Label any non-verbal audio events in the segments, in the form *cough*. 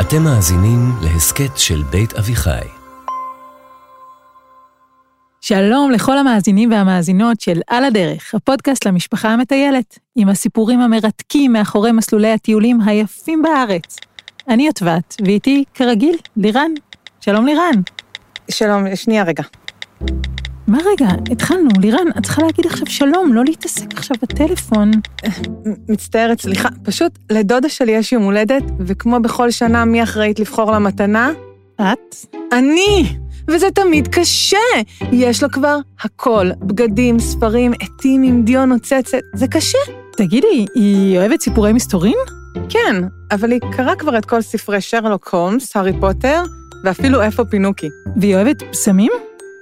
אתם מאזינים להסכת של בית אביחי. שלום לכל המאזינים והמאזינות של על הדרך, הפודקאסט למשפחה המטיילת, עם הסיפורים המרתקים מאחורי מסלולי הטיולים היפים בארץ. אני יוטבת, ואיתי, כרגיל, לירן. שלום לירן. שלום, שנייה רגע. מה רגע? התחלנו, לירן, את צריכה להגיד עכשיו שלום, לא להתעסק עכשיו בטלפון. מצטערת, סליחה. פשוט לדודה שלי יש יום הולדת, וכמו בכל שנה, מי אחראית לבחור לה מתנה? את? אני! וזה תמיד קשה. יש לו כבר הכל, בגדים, ספרים, עטים עם דיו נוצצת, זה קשה. תגידי, היא אוהבת סיפורי מסתורין? כן, אבל היא קראה כבר את כל ספרי שרלוק הולמס, הארי פוטר, ואפילו איפה פינוקי. והיא אוהבת פסמים?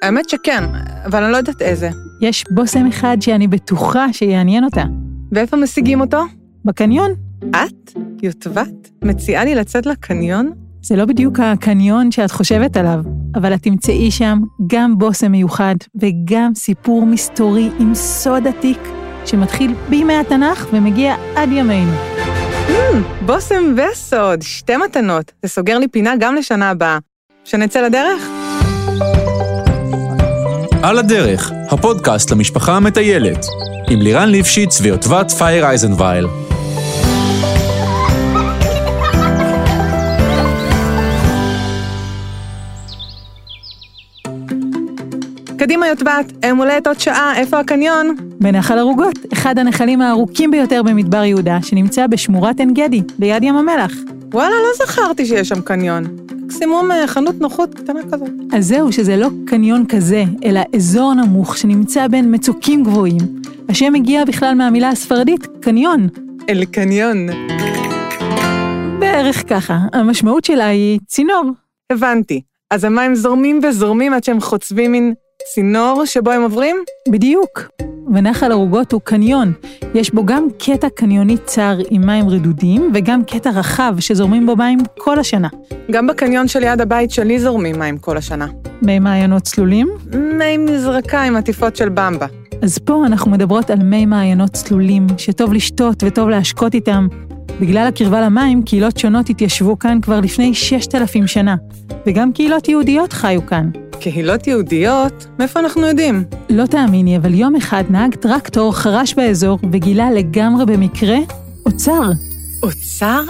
האמת שכן, אבל אני לא יודעת איזה. יש בושם אחד שאני בטוחה שיעניין אותה. ואיפה משיגים אותו? בקניון. את, יוטבת, מציעה לי לצאת לקניון? זה לא בדיוק הקניון שאת חושבת עליו, אבל את תמצאי שם גם בושם מיוחד וגם סיפור מסתורי עם סוד עתיק שמתחיל בימי התנ"ך ומגיע עד ימינו. Mm, בושם וסוד, שתי מתנות. זה סוגר לי פינה גם לשנה הבאה. שנצא לדרך? על הדרך, הפודקאסט למשפחה המטיילת, עם לירן ליפשיץ ויוטבת פייר אייזנווייל. קדימה יוטבת, הם הולדת עוד שעה, איפה הקניון? בנחל ערוגות, אחד הנחלים הארוכים ביותר במדבר יהודה, שנמצא בשמורת עין גדי, ליד ים המלח. וואלה, לא זכרתי שיש שם קניון. מקסימום אה, חנות נוחות קטנה כזאת. אז זהו, שזה לא קניון כזה, אלא אזור נמוך שנמצא בין מצוקים גבוהים. השם מגיע בכלל מהמילה הספרדית, קניון. אל קניון. בערך ככה, המשמעות שלה היא צינור. הבנתי. אז המים זורמים וזורמים עד שהם חוצבים מין צינור שבו הם עוברים? בדיוק. ונחל ערוגות הוא קניון. יש בו גם קטע קניוני צר עם מים רדודים, וגם קטע רחב שזורמים בו מים כל השנה. גם בקניון שליד הבית שלי זורמים מים כל השנה. מי מעיינות צלולים? מי מזרקה עם עטיפות של במבה. אז פה אנחנו מדברות על מי מעיינות צלולים, שטוב לשתות וטוב להשקות איתם. בגלל הקרבה למים, קהילות שונות התיישבו כאן כבר לפני 6,000 שנה, וגם קהילות יהודיות חיו כאן. קהילות יהודיות? מאיפה אנחנו יודעים? לא תאמיני, אבל יום אחד נהג טרקטור חרש באזור וגילה לגמרי במקרה אוצר. אוצר?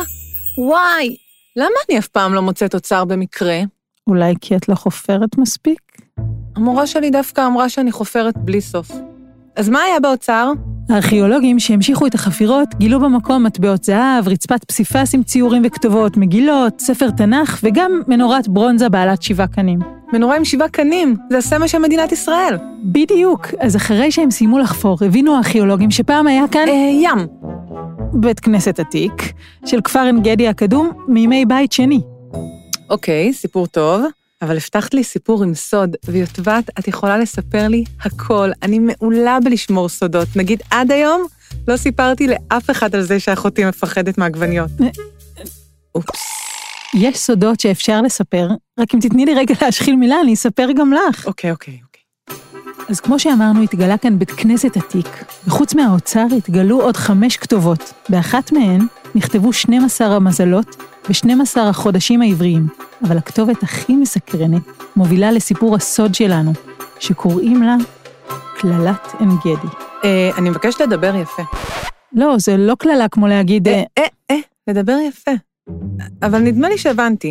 וואי, למה אני אף פעם לא מוצאת אוצר במקרה? אולי כי את לא חופרת מספיק? המורה שלי דווקא אמרה שאני חופרת בלי סוף. אז מה היה באוצר? הארכיאולוגים שהמשיכו את החפירות גילו במקום מטבעות זהב, רצפת פסיפס עם ציורים וכתובות, מגילות, ספר תנ"ך וגם מנורת ברונזה בעלת שבעה קנים. מנורה עם שבעה קנים, זה הסמל של מדינת ישראל. בדיוק. אז אחרי שהם סיימו לחפור, הבינו הארכיאולוגים שפעם היה כאן... אה, ים. בית כנסת עתיק, של כפר עין גדי הקדום, מימי בית שני. אוקיי, סיפור טוב, אבל הבטחת לי סיפור עם סוד, ויוטבת, את יכולה לספר לי הכל. אני מעולה בלשמור סודות. נגיד, עד היום לא סיפרתי לאף אחד על זה שאחותי מפחדת מעגבניות. אופס. יש סודות שאפשר לספר, רק אם תתני לי רגע להשחיל מילה, אני אספר גם לך. אוקיי, אוקיי, אוקיי. אז כמו שאמרנו, התגלה כאן בית כנסת עתיק, וחוץ מהאוצר התגלו עוד חמש כתובות. באחת מהן נכתבו 12 המזלות ו-12 החודשים העבריים, אבל הכתובת הכי מסקרנת מובילה לסיפור הסוד שלנו, שקוראים לה קללת עין גדי. אה, אני מבקשת לדבר יפה. לא, זה לא קללה כמו להגיד... אה, אה, אה, לדבר יפה. אבל נדמה לי שהבנתי.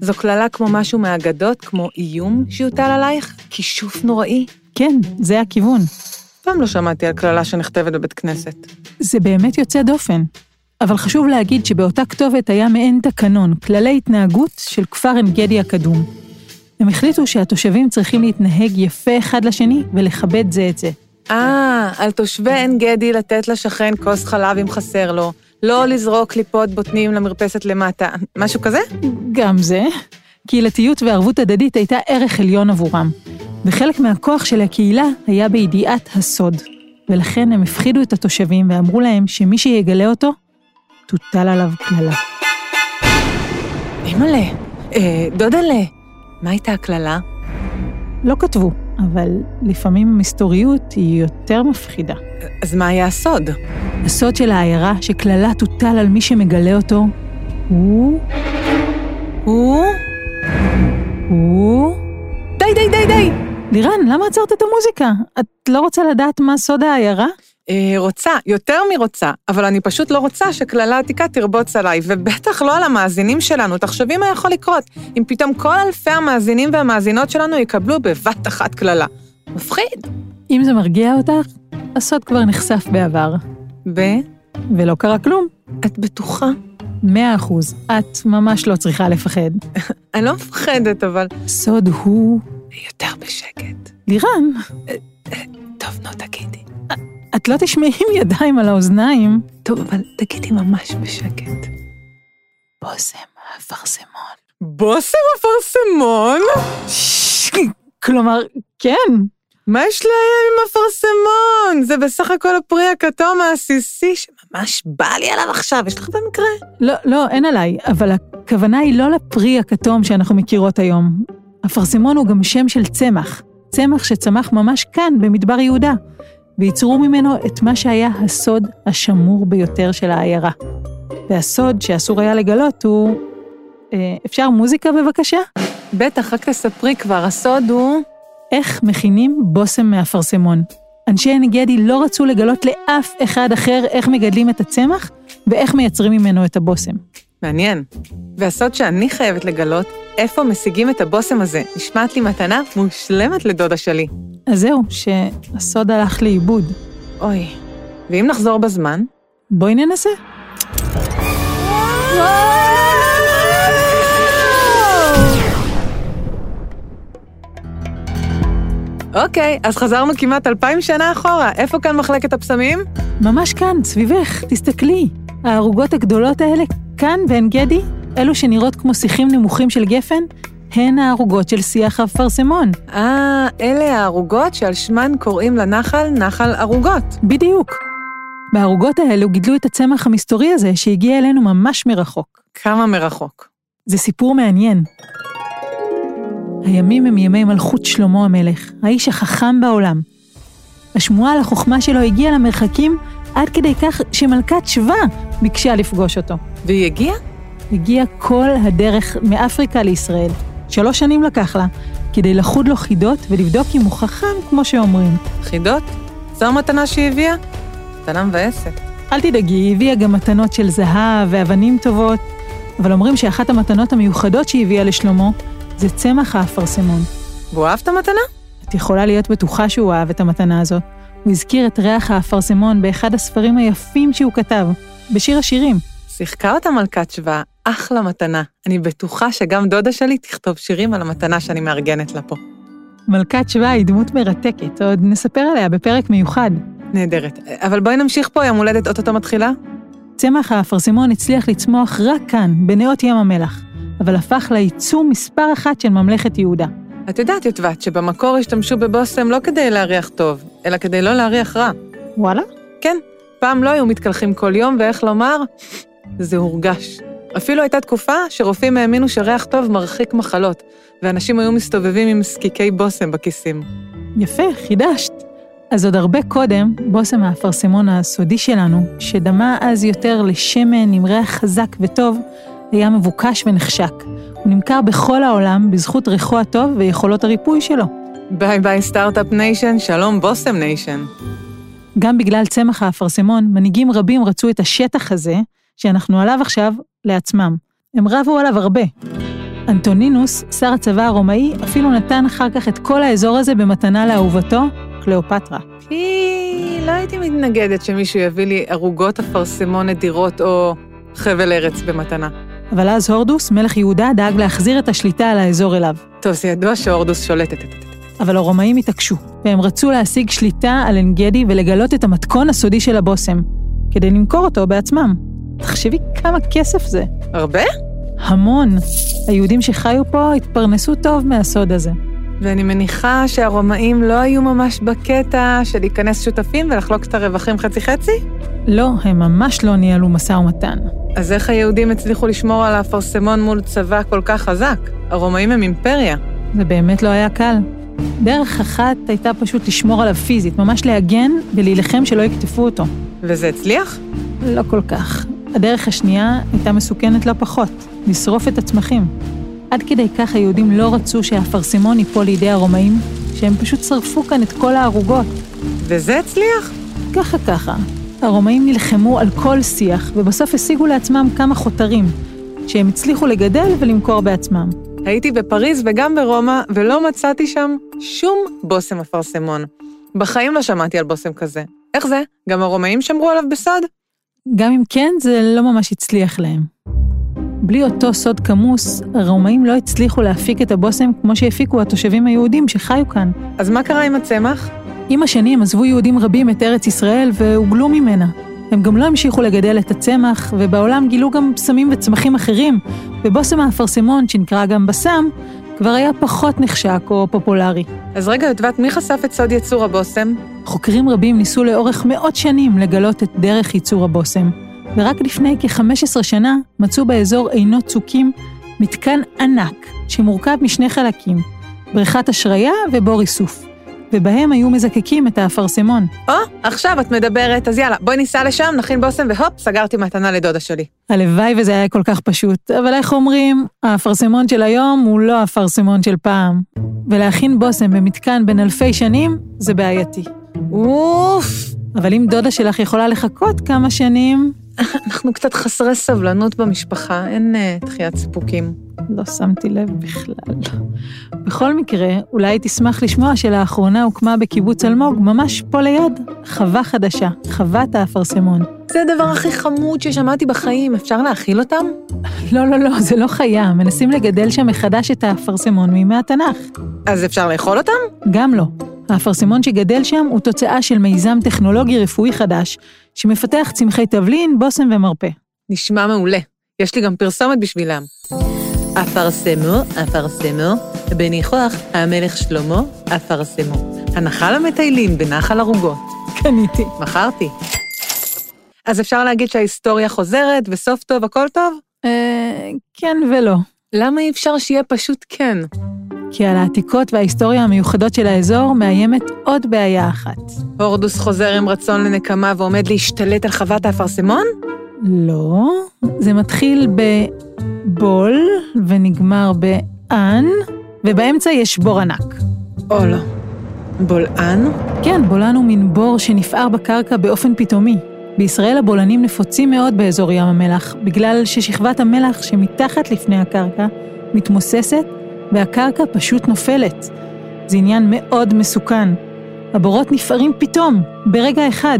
זו קללה כמו משהו מהאגדות, כמו איום שיוטל עלייך? כישוף נוראי? כן, זה הכיוון. פעם לא שמעתי על קללה שנכתבת בבית כנסת. זה באמת יוצא דופן. אבל חשוב להגיד שבאותה כתובת היה מעין תקנון, כללי התנהגות של כפר עין גדי הקדום. הם החליטו שהתושבים צריכים להתנהג יפה אחד לשני ולכבד זה את זה. אה, על תושבי עין גדי לתת לשכן כוס חלב אם חסר לו, לא לזרוק קליפות בוטנים למרפסת למטה, משהו כזה? גם זה. קהילתיות וערבות הדדית הייתה ערך עליון עבורם, וחלק מהכוח של הקהילה היה בידיעת הסוד. ולכן הם הפחידו את התושבים ואמרו להם שמי שיגלה אותו, תוטל עליו קללה. אימא'לה, אה, דודלה, מה הייתה הקללה? לא כתבו, אבל לפעמים המסתוריות היא יותר מפחידה. אז מה היה הסוד? הסוד של העיירה שקללה תוטל על מי שמגלה אותו הוא... הוא? הוא... די, די, די, די! לירן, למה עצרת את המוזיקה? את לא רוצה לדעת מה סוד העיירה? אה, רוצה, יותר מרוצה, אבל אני פשוט לא רוצה שקללה עתיקה תרבוץ עליי, ובטח לא על המאזינים שלנו. תחשבי מה יכול לקרות, אם פתאום כל אלפי המאזינים והמאזינות שלנו יקבלו בבת אחת קללה. מפחיד. אם זה מרגיע אותך, הסוד כבר נחשף בעבר, ב... ולא קרה כלום. את בטוחה? מאה אחוז, את ממש לא צריכה לפחד. *laughs* אני לא מפחדת, אבל הסוד הוא... יותר בשקט. לירן, תגידי. את לא תשמעי עם ידיים על האוזניים. טוב, אבל תגידי ממש בשקט. בושם האפרסמון. בושם אפרסמון? כלומר, כן. מה יש להם עם אפרסמון? זה בסך הכל הפרי הכתום העסיסי שממש בא לי עליו עכשיו, יש לך במקרה? לא, לא, אין עליי, אבל הכוונה היא לא לפרי הכתום שאנחנו מכירות היום. אפרסמון הוא גם שם של צמח, צמח שצמח ממש כאן, במדבר יהודה, וייצרו ממנו את מה שהיה הסוד השמור ביותר של העיירה. והסוד שאסור היה לגלות הוא... אה, אפשר מוזיקה בבקשה? בטח, רק תספרי כבר, הסוד הוא... איך מכינים בושם מאפרסמון. אנשי עין גדי לא רצו לגלות לאף אחד אחר איך מגדלים את הצמח ואיך מייצרים ממנו את הבושם. מעניין. והסוד שאני חייבת לגלות, איפה משיגים את הבושם הזה, נשמעת לי מתנה מושלמת לדודה שלי. אז זהו, שהסוד הלך לאיבוד. אוי. ואם נחזור בזמן? בואי ננסה. אוקיי, אז חזרנו כמעט אלפיים שנה אחורה. איפה כאן מחלקת הפסמים? ממש כאן, סביבך, תסתכלי. הערוגות הגדולות האלה, כאן בעין גדי, אלו שנראות כמו שיחים נמוכים של גפן, הן הערוגות של שיח האפרסמון. אה, אלה הערוגות שעל שמן קוראים לנחל נחל ערוגות. בדיוק. בערוגות האלו גידלו את הצמח המסתורי הזה שהגיע אלינו ממש מרחוק. כמה מרחוק. זה סיפור מעניין. הימים הם ימי מלכות שלמה המלך, האיש החכם בעולם. השמועה על החוכמה שלו הגיעה למרחקים עד כדי כך שמלכת שבא ביקשה לפגוש אותו. והיא הגיעה? הגיעה כל הדרך מאפריקה לישראל. שלוש שנים לקח לה, כדי לחוד לו חידות ולבדוק אם הוא חכם כמו שאומרים. חידות? זו המתנה שהיא הביאה? מתנה מבאסת. אל תדאגי, היא הביאה גם מתנות של זהב ואבנים טובות, אבל אומרים שאחת המתנות המיוחדות שהיא הביאה לשלמה זה צמח האפרסמון. והוא אהב את המתנה? את יכולה להיות בטוחה שהוא אהב את המתנה הזאת. הוא הזכיר את ריח האפרסמון באחד הספרים היפים שהוא כתב, בשיר השירים. שיחקה אותה מלכת שבא, אחלה מתנה. אני בטוחה שגם דודה שלי תכתוב שירים על המתנה שאני מארגנת לה פה. מלכת שבא היא דמות מרתקת, עוד נספר עליה בפרק מיוחד. נהדרת. אבל בואי נמשיך פה, יום הולדת אוטוטו מתחילה. צמח האפרסמון הצליח לצמוח רק כאן, בנאות ים המלח, אבל הפך לייצור מספר אחת של ממלכת יהודה. את יודעת, יוטבת, שבמקור השתמשו בבושם לא כדי להריח טוב, אלא כדי לא להריח רע. וואלה? כן, פעם לא היו מתקלחים כל יום, ואיך לומר? זה הורגש. אפילו הייתה תקופה שרופאים האמינו שריח טוב מרחיק מחלות, ואנשים היו מסתובבים עם זקיקי בושם בכיסים. יפה, חידשת. אז עוד הרבה קודם, בושם האפרסמון הסודי שלנו, שדמה אז יותר לשמן עם ריח חזק וטוב, היה מבוקש ונחשק. הוא נמכר בכל העולם בזכות ריחו הטוב ויכולות הריפוי שלו. bye bye start-up nation, שלום בושם nation. גם בגלל צמח האפרסמון, מנהיגים רבים רצו את השטח הזה, שאנחנו עליו עכשיו, לעצמם. הם רבו עליו הרבה. אנטונינוס, שר הצבא הרומאי, אפילו נתן אחר כך את כל האזור הזה במתנה לאהובתו, קליאופטרה. היא... לא הייתי מתנגדת שמישהו יביא לי ערוגות אפרסמון נדירות או חבל ארץ במתנה. אבל אז הורדוס, מלך יהודה, דאג להחזיר את השליטה על האזור אליו. טוב, זה ידוע שהורדוס שולטת. אבל הרומאים התעקשו, והם רצו להשיג שליטה על עין גדי ולגלות את המתכון הסודי של הבושם, כדי למכור אותו בעצמם. תחשבי כמה כסף זה. הרבה? המון. היהודים שחיו פה התפרנסו טוב מהסוד הזה. ואני מניחה שהרומאים לא היו ממש בקטע של להיכנס שותפים ולחלוק את הרווחים חצי-חצי? לא, הם ממש לא ניהלו משא ומתן. אז איך היהודים הצליחו לשמור על האפרסמון מול צבא כל כך חזק? הרומאים הם אימפריה. זה באמת לא היה קל. דרך אחת הייתה פשוט לשמור עליו פיזית, ממש להגן ולהילחם שלא יקטפו אותו. וזה הצליח? לא כל כך. הדרך השנייה הייתה מסוכנת לא פחות, לשרוף את הצמחים. עד כדי כך היהודים לא רצו שהאפרסמון ייפול לידי הרומאים, שהם פשוט שרפו כאן את כל הערוגות. וזה הצליח? ככה ככה. הרומאים נלחמו על כל שיח, ובסוף השיגו לעצמם כמה חותרים, שהם הצליחו לגדל ולמכור בעצמם. הייתי בפריז וגם ברומא, ולא מצאתי שם שום בושם אפרסמון. בחיים לא שמעתי על בושם כזה. איך זה? גם הרומאים שמרו עליו בסוד? גם אם כן, זה לא ממש הצליח להם. בלי אותו סוד כמוס, הרומאים לא הצליחו להפיק את הבושם כמו שהפיקו התושבים היהודים שחיו כאן. אז מה קרה עם הצמח? עם השנים עזבו יהודים רבים את ארץ ישראל והוגלו ממנה. הם גם לא המשיכו לגדל את הצמח, ובעולם גילו גם בשמים וצמחים אחרים, ובושם האפרסמון, שנקרא גם בשם, כבר היה פחות נחשק או פופולרי. אז רגע, יוטבת, מי חשף את סוד יצור הבושם? חוקרים רבים ניסו לאורך מאות שנים לגלות את דרך ייצור הבושם, ורק לפני כ-15 שנה מצאו באזור עינות צוקים מתקן ענק שמורכב משני חלקים, בריכת השריה ובור איסוף. ובהם היו מזקקים את האפרסמון. או, עכשיו את מדברת, אז יאללה, בואי ניסע לשם, נכין בושם, והופ, סגרתי מתנה לדודה שלי. הלוואי וזה היה כל כך פשוט, אבל איך אומרים, האפרסמון של היום הוא לא האפרסמון של פעם. ולהכין בושם במתקן בין אלפי שנים, זה בעייתי. אוף, אבל אם דודה שלך יכולה לחכות כמה שנים, *laughs* אנחנו קצת חסרי סבלנות במשפחה, אין uh, דחיית סיפוקים. לא שמתי לב בכלל. בכל מקרה, אולי תשמח לשמוע שלאחרונה הוקמה בקיבוץ אלמוג, ממש פה ליד, חווה חדשה, חוות האפרסמון. זה הדבר הכי חמוד ששמעתי בחיים, אפשר להאכיל אותם? לא, לא, לא, זה לא חיה, מנסים לגדל שם מחדש את האפרסמון מימי התנ"ך. אז אפשר לאכול אותם? גם לא. האפרסמון שגדל שם הוא תוצאה של מיזם טכנולוגי רפואי חדש, שמפתח צמחי תבלין, בושם ומרפא. נשמע מעולה. יש לי גם פרסומת בשבילם. אפרסמו, אפרסמו, בניחוח המלך שלמה, אפרסמו. הנחה למטיילים בנחל ערוגות. קניתי. מכרתי. אז אפשר להגיד שההיסטוריה חוזרת וסוף טוב הכל טוב? אה, כן ולא. למה אי אפשר שיהיה פשוט כן? כי על העתיקות וההיסטוריה המיוחדות של האזור מאיימת עוד בעיה אחת. הורדוס חוזר עם רצון לנקמה ועומד להשתלט על חוות האפרסמון? לא, זה מתחיל בבול ונגמר באן, ובאמצע יש בור ענק. או לא. בולען? כן, בולען הוא מין בור שנפער בקרקע באופן פתאומי. בישראל הבולענים נפוצים מאוד באזור ים המלח, בגלל ששכבת המלח שמתחת לפני הקרקע מתמוססת והקרקע פשוט נופלת. זה עניין מאוד מסוכן. הבורות נפערים פתאום, ברגע אחד.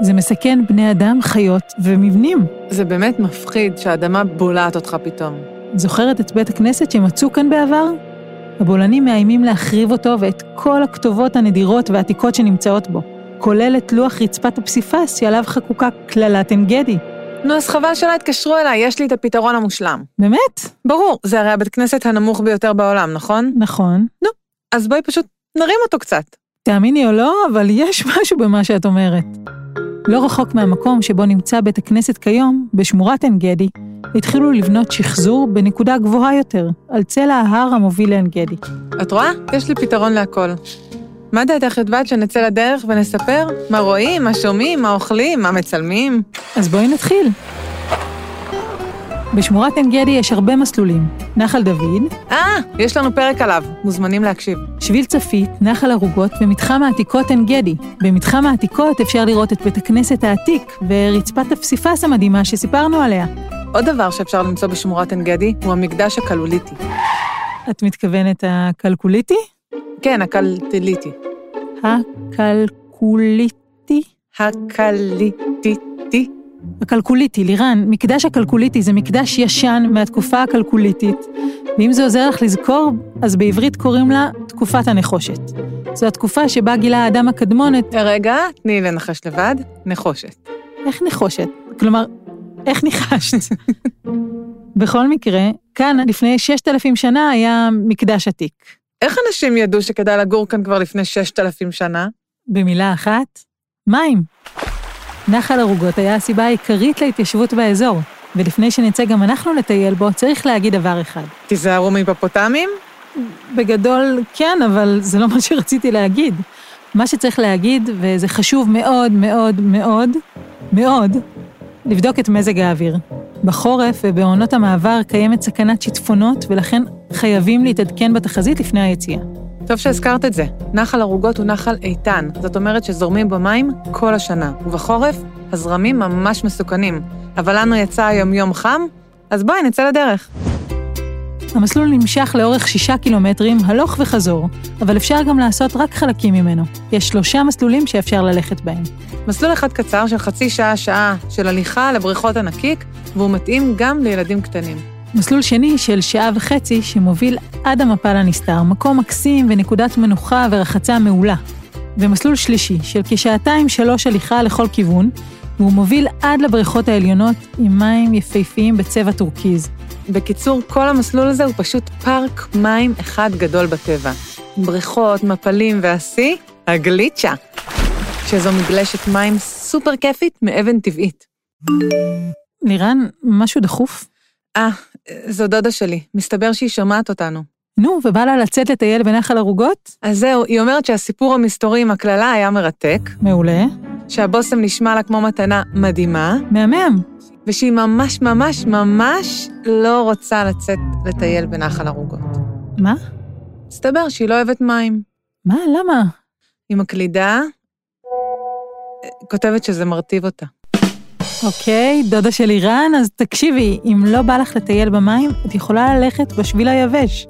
זה מסכן בני אדם, חיות ומבנים. זה באמת מפחיד שהאדמה בולעת אותך פתאום. זוכרת את בית הכנסת שמצאו כאן בעבר? הבולענים מאיימים להחריב אותו ואת כל הכתובות הנדירות והעתיקות שנמצאות בו, כולל את לוח רצפת הפסיפס שעליו חקוקה קללת עין גדי. נו, אז חבל שלא התקשרו אליי, יש לי את הפתרון המושלם. באמת? ברור, זה הרי הבית כנסת הנמוך ביותר בעולם, נכון? נכון. נו, אז בואי פשוט נרים אותו קצת. תאמיני או לא, אבל יש *laughs* משהו במה שאת אומרת. לא רחוק מהמקום שבו נמצא בית הכנסת כיום, בשמורת עין גדי, התחילו לבנות שחזור בנקודה גבוהה יותר, על צלע ההר המוביל לעין גדי. את רואה? יש לי פתרון להכל. מה דעתך יודעת שנצא לדרך ונספר? מה רואים, מה שומעים, מה אוכלים, מה מצלמים? אז בואי נתחיל. בשמורת עין גדי יש הרבה מסלולים. נחל דוד, אה, יש לנו פרק עליו, מוזמנים להקשיב. שביל צפית, נחל ערוגות ומתחם העתיקות עין גדי. במתחם העתיקות אפשר לראות את בית הכנסת העתיק ורצפת הפסיפס המדהימה שסיפרנו עליה. עוד דבר שאפשר למצוא בשמורת עין גדי הוא המקדש הקלוליטי. את מתכוונת הקלקוליטי? כן, הקלטליטי. הקלקוליטי? הקליטיטי. הקלקוליטי, לירן, מקדש הקלקוליטי זה מקדש ישן מהתקופה הקלקוליטית, ואם זה עוזר לך לזכור, אז בעברית קוראים לה תקופת הנחושת. זו התקופה שבה גילה האדם הקדמון את... רגע, תני לנחש לבד. נחושת. איך נחושת? כלומר, איך ניחשת? *laughs* בכל מקרה, כאן לפני ששת אלפים שנה היה מקדש עתיק. איך אנשים ידעו שכדאי לגור כאן כבר לפני ששת אלפים שנה? במילה אחת, מים. נחל ערוגות היה הסיבה העיקרית להתיישבות באזור, ולפני שנצא גם אנחנו לטייל בו, צריך להגיד דבר אחד. תיזהרו מהיפופוטמים? בגדול כן, אבל זה לא מה שרציתי להגיד. מה שצריך להגיד, וזה חשוב מאוד מאוד מאוד מאוד, לבדוק את מזג האוויר. בחורף ובעונות המעבר קיימת סכנת שיטפונות, ולכן חייבים להתעדכן בתחזית לפני היציאה. טוב שהזכרת את זה. נחל ערוגות הוא נחל איתן, זאת אומרת שזורמים בו מים כל השנה, ובחורף הזרמים ממש מסוכנים. אבל לנו יצא היום יום חם, אז בואי נצא לדרך. המסלול נמשך לאורך שישה קילומטרים, הלוך וחזור, אבל אפשר גם לעשות רק חלקים ממנו. יש שלושה מסלולים שאפשר ללכת בהם. מסלול אחד קצר של חצי שעה-שעה של הליכה לבריכות הנקיק, והוא מתאים גם לילדים קטנים. מסלול שני של שעה וחצי שמוביל עד המפל הנסתר, מקום מקסים ונקודת מנוחה ורחצה מעולה. ומסלול שלישי של כשעתיים-שלוש הליכה לכל כיוון, והוא מוביל עד לבריכות העליונות עם מים יפהפיים בצבע טורקיז. בקיצור, כל המסלול הזה הוא פשוט פארק מים אחד גדול בטבע. בריכות, מפלים והשיא, הגליצ'ה, שזו מגלשת מים סופר כיפית מאבן טבעית. לירן, משהו דחוף? אה, זו דודה שלי, מסתבר שהיא שומעת אותנו. נו, ובא לה לצאת לטייל בנחל ערוגות? אז זהו, היא אומרת שהסיפור המסתורי עם הקללה היה מרתק, מעולה. שהבושם נשמע לה כמו מתנה מדהימה, מהמם. ושהיא ממש ממש ממש לא רוצה לצאת לטייל בנחל ערוגות. מה? מסתבר שהיא לא אוהבת מים. מה? למה? היא מקלידה, כותבת שזה מרטיב אותה. אוקיי, דודה של לירן, אז תקשיבי, אם לא בא לך לטייל במים, את יכולה ללכת בשביל היבש.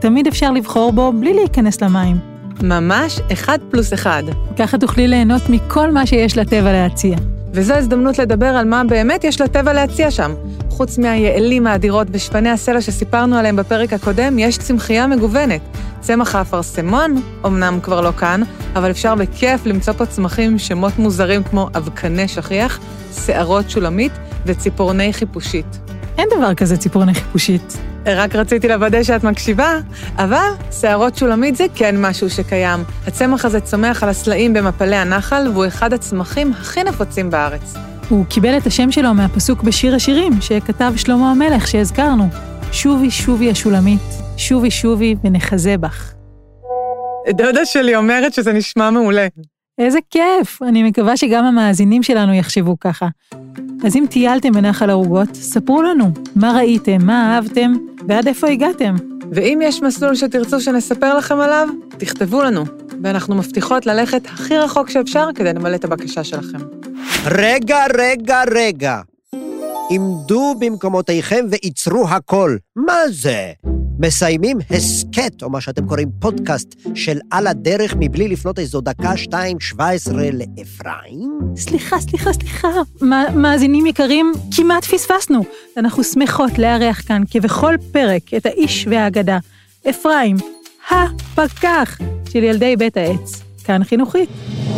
תמיד אפשר לבחור בו בלי להיכנס למים. ממש אחד פלוס אחד. ככה תוכלי ליהנות מכל מה שיש לטבע להציע. וזו הזדמנות לדבר על מה באמת יש לטבע להציע שם. חוץ מהיעלים האדירות ושפני הסלע שסיפרנו עליהם בפרק הקודם, יש צמחייה מגוונת. צמח האפרסמון, אמנם כבר לא כאן, אבל אפשר בכיף למצוא פה צמחים עם שמות מוזרים כמו אבקני שכיח, שערות שולמית וציפורני חיפושית. אין דבר כזה ציפורני חיפושית. רק רציתי לוודא שאת מקשיבה, אבל שערות שולמית זה כן משהו שקיים. הצמח הזה צומח על הסלעים במפלי הנחל, והוא אחד הצמחים הכי נפוצים בארץ. הוא קיבל את השם שלו מהפסוק בשיר השירים שכתב שלמה המלך שהזכרנו. שובי שובי השולמית, שובי שובי ונחזה בך. דודה שלי אומרת שזה נשמע מעולה. איזה כיף! אני מקווה שגם המאזינים שלנו יחשבו ככה. אז אם טיילתם בנחל ערוגות, ספרו לנו מה ראיתם, מה אהבתם ועד איפה הגעתם. ואם יש מסלול שתרצו שנספר לכם עליו, תכתבו לנו, ואנחנו מבטיחות ללכת הכי רחוק שאפשר כדי למלא את הבקשה שלכם. רגע, רגע, רגע. עמדו במקומותיכם ועיצרו הכל. מה זה? מסיימים הסכת, או מה שאתם קוראים פודקאסט, של על הדרך מבלי לפנות איזו דקה, שתיים, שבע עשרה לאפרים? סליחה, סליחה, סליחה. מה- מאזינים יקרים, כמעט פספסנו. אנחנו שמחות לארח כאן, כבכל פרק, את האיש והאגדה, אפרים, הפקח של ילדי בית העץ. כאן חינוכית.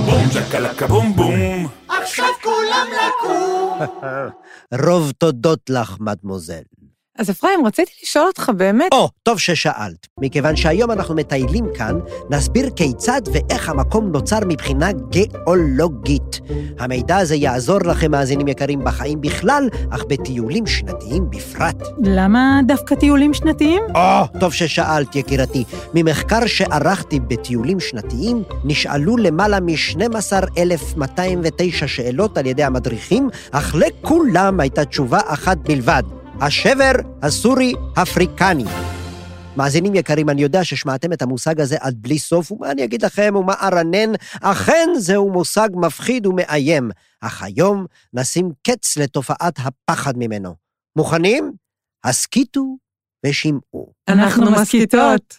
בום ג'קלקה בום בום. *laughs* רוב תודות לך, מדמוזל. אז אפרים, רציתי לשאול אותך באמת, או, טוב ששאלת. מכיוון שהיום אנחנו מטיילים כאן, נסביר כיצד ואיך המקום נוצר מבחינה גיאולוגית. המידע הזה יעזור לכם, מאזינים יקרים, בחיים בכלל, אך בטיולים שנתיים בפרט. למה דווקא טיולים שנתיים? או, טוב ששאלת, יקירתי. ממחקר שערכתי בטיולים שנתיים, נשאלו למעלה מ-12,209 שאלות על ידי המדריכים, אך לכולם הייתה תשובה אחת בלבד, השבר הסורי-אפריקני. מאזינים יקרים, אני יודע ששמעתם את המושג הזה עד בלי סוף, ומה אני אגיד לכם, ומה ארנן? אכן זהו מושג מפחיד ומאיים, אך היום נשים קץ לתופעת הפחד ממנו. מוכנים? הסכיתו ושמעו. אנחנו מסכיתות.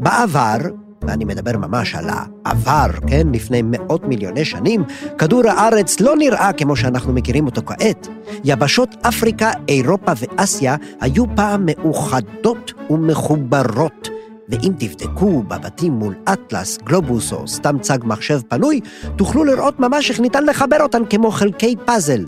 בעבר, ואני מדבר ממש על העבר, כן, לפני מאות מיליוני שנים, כדור הארץ לא נראה כמו שאנחנו מכירים אותו כעת. יבשות אפריקה, אירופה ואסיה היו פעם מאוחדות ומחוברות. ואם תבדקו בבתים מול אטלס, גלובוס או סתם צג מחשב פנוי, תוכלו לראות ממש איך ניתן לחבר אותן כמו חלקי פאזל.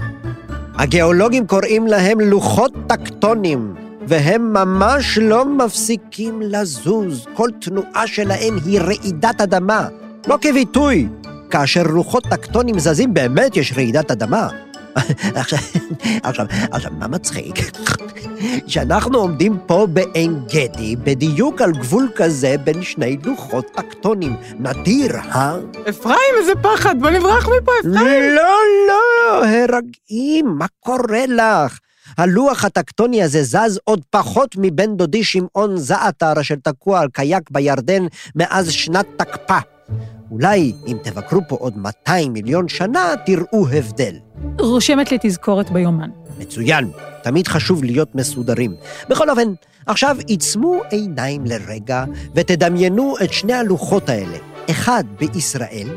הגיאולוגים קוראים להם לוחות טקטונים, והם ממש לא מפסיקים לזוז. כל תנועה שלהם היא רעידת אדמה. לא כביטוי, כאשר לוחות טקטונים זזים באמת יש רעידת אדמה. *laughs* עכשיו, עכשיו, עכשיו, מה מצחיק? *laughs* שאנחנו עומדים פה בעין גדי, בדיוק על גבול כזה בין שני לוחות טקטונים. נדיר, אה? אפרים, איזה פחד, בוא נברח מפה, אפרים. לא, לא, הרגעים, מה קורה לך? הלוח הטקטוני הזה זז עוד פחות מבן דודי שמעון זעתר, אשר תקוע על קייק בירדן מאז שנת תקפ"א. אולי אם תבקרו פה עוד 200 מיליון שנה, תראו הבדל. רושמת לתזכורת ביומן. מצוין, תמיד חשוב להיות מסודרים. בכל אופן, עכשיו עיצמו עיניים לרגע ותדמיינו את שני הלוחות האלה. אחד בישראל,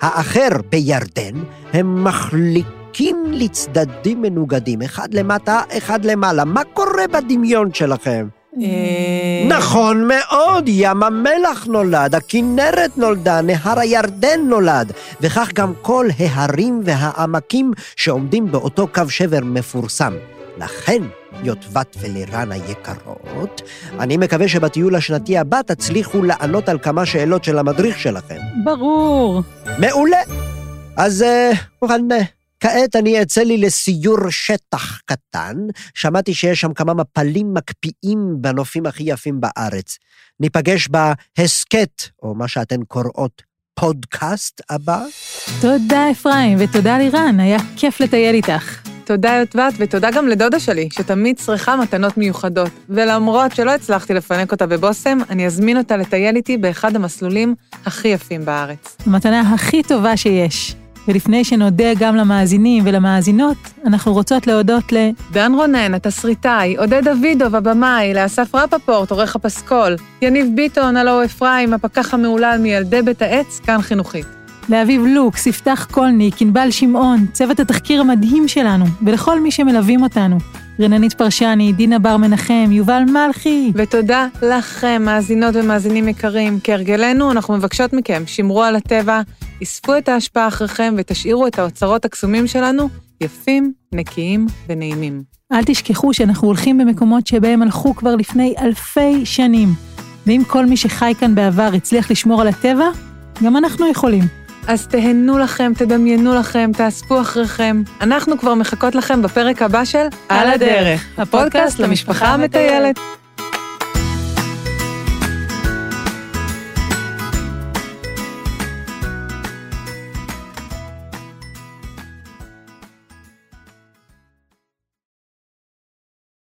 האחר בירדן, הם מחליקים לצדדים מנוגדים, אחד למטה, אחד למעלה. מה קורה בדמיון שלכם? אה, נכון מאוד, ים המלח נולד, הכנרת נולדה, נהר הירדן נולד, וכך גם כל ההרים והעמקים שעומדים באותו קו שבר מפורסם. לכן, יוטבת ולירן היקרות, אני מקווה שבטיול השנתי הבא תצליחו לענות על כמה שאלות של המדריך שלכם. ברור. מעולה. אז אה, אה, כעת אני אצא לי לסיור שטח קטן. שמעתי שיש שם כמה מפלים מקפיאים בנופים הכי יפים בארץ. ניפגש בהסכת, או מה שאתן קוראות פודקאסט הבא. תודה, אפרים, ותודה לירן, היה כיף לטייל איתך. תודה יוטבת, ותודה גם לדודה שלי, שתמיד צריכה מתנות מיוחדות. ולמרות שלא הצלחתי לפנק אותה בבושם, אני אזמין אותה לטייל איתי באחד המסלולים הכי יפים בארץ. המתנה הכי טובה שיש. ולפני שנודה גם למאזינים ולמאזינות, אנחנו רוצות להודות ל... דן רונן, התסריטאי, עודד דוידוב, הבמאי, לאסף רפפורט, עורך הפסקול, יניב ביטון, הלו אפרים, הפקח המהולל מילדי בית העץ, כאן חינוכית. לאביב לוקס, יפתח קולניק, ענבל שמעון, צוות התחקיר המדהים שלנו, ולכל מי שמלווים אותנו. רננית פרשני, דינה בר מנחם, יובל מלכי. ותודה לכם, מאזינות ומאזינים יקרים. כהרגלנו, אנחנו מבקשות מכם, שמרו על הטבע, אספו את ההשפעה אחריכם ותשאירו את האוצרות הקסומים שלנו יפים, נקיים ונעימים. אל תשכחו שאנחנו הולכים במקומות שבהם הלכו כבר לפני אלפי שנים. ואם כל מי שחי כאן בעבר הצליח לשמור על הטבע, גם אנחנו יכולים. אז תהנו לכם, תדמיינו לכם, תאספו אחריכם. אנחנו כבר מחכות לכם בפרק הבא של על הדרך, הפודקאסט למשפחה המטיילת.